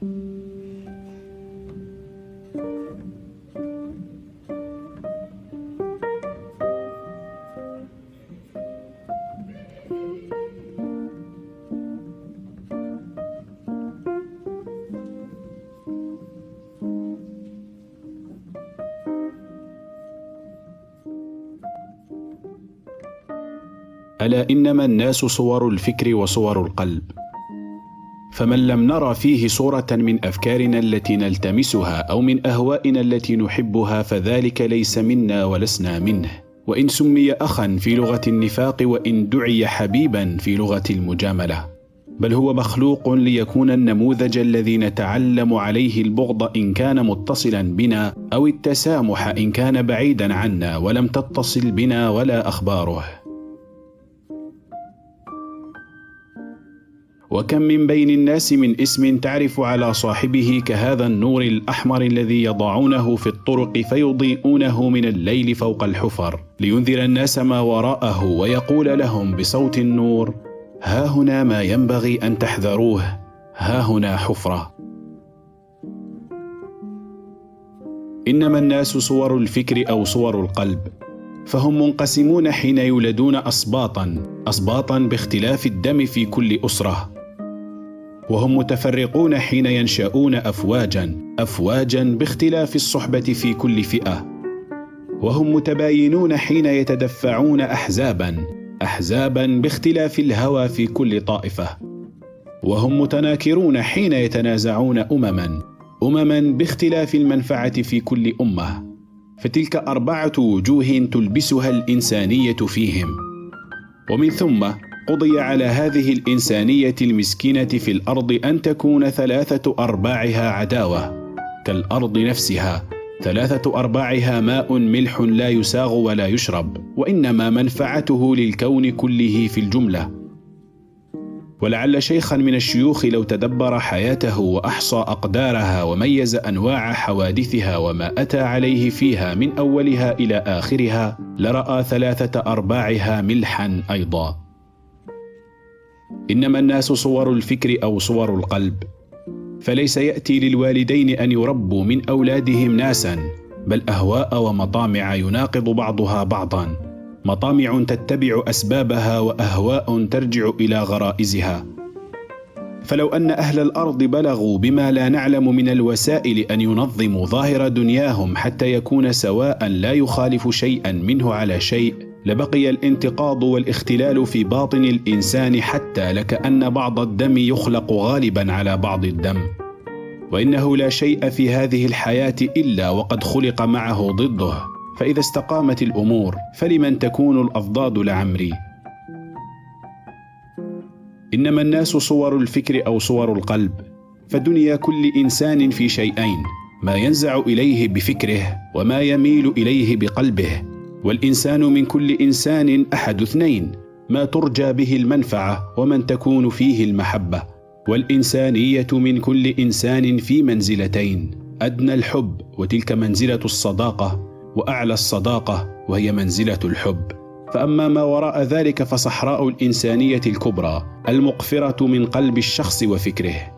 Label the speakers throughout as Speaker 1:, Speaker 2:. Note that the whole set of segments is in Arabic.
Speaker 1: ألا إنما الناس صور الفكر وصور القلب. فمن لم نرى فيه صورة من أفكارنا التي نلتمسها أو من أهوائنا التي نحبها فذلك ليس منا ولسنا منه. وإن سمي اخا في لغة النفاق وإن دعي حبيبا في لغة المجاملة. بل هو مخلوق ليكون النموذج الذي نتعلم عليه البغض إن كان متصلا بنا أو التسامح إن كان بعيدا عنا ولم تتصل بنا ولا أخباره. وكم من بين الناس من اسم تعرف على صاحبه كهذا النور الأحمر الذي يضعونه في الطرق فيضيئونه من الليل فوق الحفر. لينذر الناس ما وراءه ويقول لهم بصوت النور ها هنا ما ينبغي أن تحذروه ها هنا حفرة. إنما الناس صور الفكر أو صور القلب فهم منقسمون حين يولدون اسباطا اسباطا باختلاف الدم في كل أسرة. وهم متفرقون حين ينشأون أفواجا أفواجا باختلاف الصحبة في كل فئة. وهم متباينون حين يتدفعون أحزابا أحزابا باختلاف الهوى في كل طائفة. وهم متناكرون حين يتنازعون أمما أمما باختلاف المنفعة في كل أمة. فتلك أربعة وجوه تلبسها الإنسانية فيهم. ومن ثم قضي على هذه الإنسانية المسكينة في الأرض أن تكون ثلاثة أرباعها عداوة. كالأرض نفسها ثلاثة أرباعها ماء ملح لا يساغ ولا يشرب وإنما منفعته للكون كله في الجملة. ولعل شيخا من الشيوخ لو تدبر حياته وأحصى أقدارها وميز أنواع حوادثها وما أتى عليه فيها من أولها إلى آخرها لرأى ثلاثة أرباعها ملحا أيضا. إنما الناس صور الفكر أو صور القلب. فليس يأتي للوالدين أن يربوا من أولادهم ناسا بل أهواء ومطامع يناقض بعضها بعضا. مطامع تتبع أسبابها وأهواء ترجع إلى غرائزها. فلو أن أهل الأرض بلغوا بما لا نعلم من الوسائل أن ينظموا ظاهر دنياهم حتى يكون سواء لا يخالف شيئا منه على شيء لبقي الانتقاض والاختلال في باطن الإنسان حتى لكأن بعض الدم يخلق غالبا على بعض الدم. وإنه لا شيء في هذه الحياة إلا وقد خلق معه ضده. فإذا استقامت الأمور فلمن تكون الاضداد لعمري؟ إنما الناس صور الفكر أو صور القلب. فدنيا كل إنسان في شيئين ما ينزع إليه بفكره وما يميل إليه بقلبه. والإنسان من كل إنسان أحد اثنين ما ترجى به المنفعة ومن تكون فيه المحبة. والإنسانية من كل إنسان في منزلتين أدنى الحب وتلك منزلة الصداقة وأعلى الصداقة وهي منزلة الحب. فأما ما وراء ذلك فصحراء الإنسانية الكبرى المقفرة من قلب الشخص وفكره.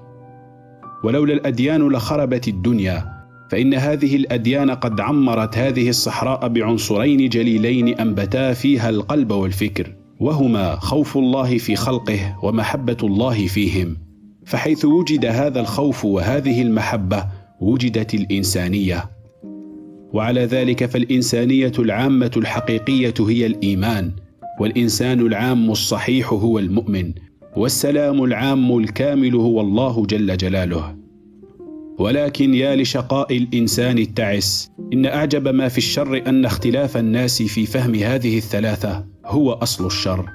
Speaker 1: ولولا الأديان لخربت الدنيا فإن هذه الأديان قد عمرت هذه الصحراء بعنصرين جليلين أنبتا فيها القلب والفكر وهما خوف الله في خلقه ومحبة الله فيهم. فحيث وجد هذا الخوف وهذه المحبة وجدت الإنسانية. وعلى ذلك فالإنسانية العامة الحقيقية هي الإيمان والإنسان العام الصحيح هو المؤمن والسلام العام الكامل هو الله جل جلاله. ولكن يا لشقاء الإنسان التعس إن أعجب ما في الشر أن اختلاف الناس في فهم هذه الثلاثة هو أصل الشر.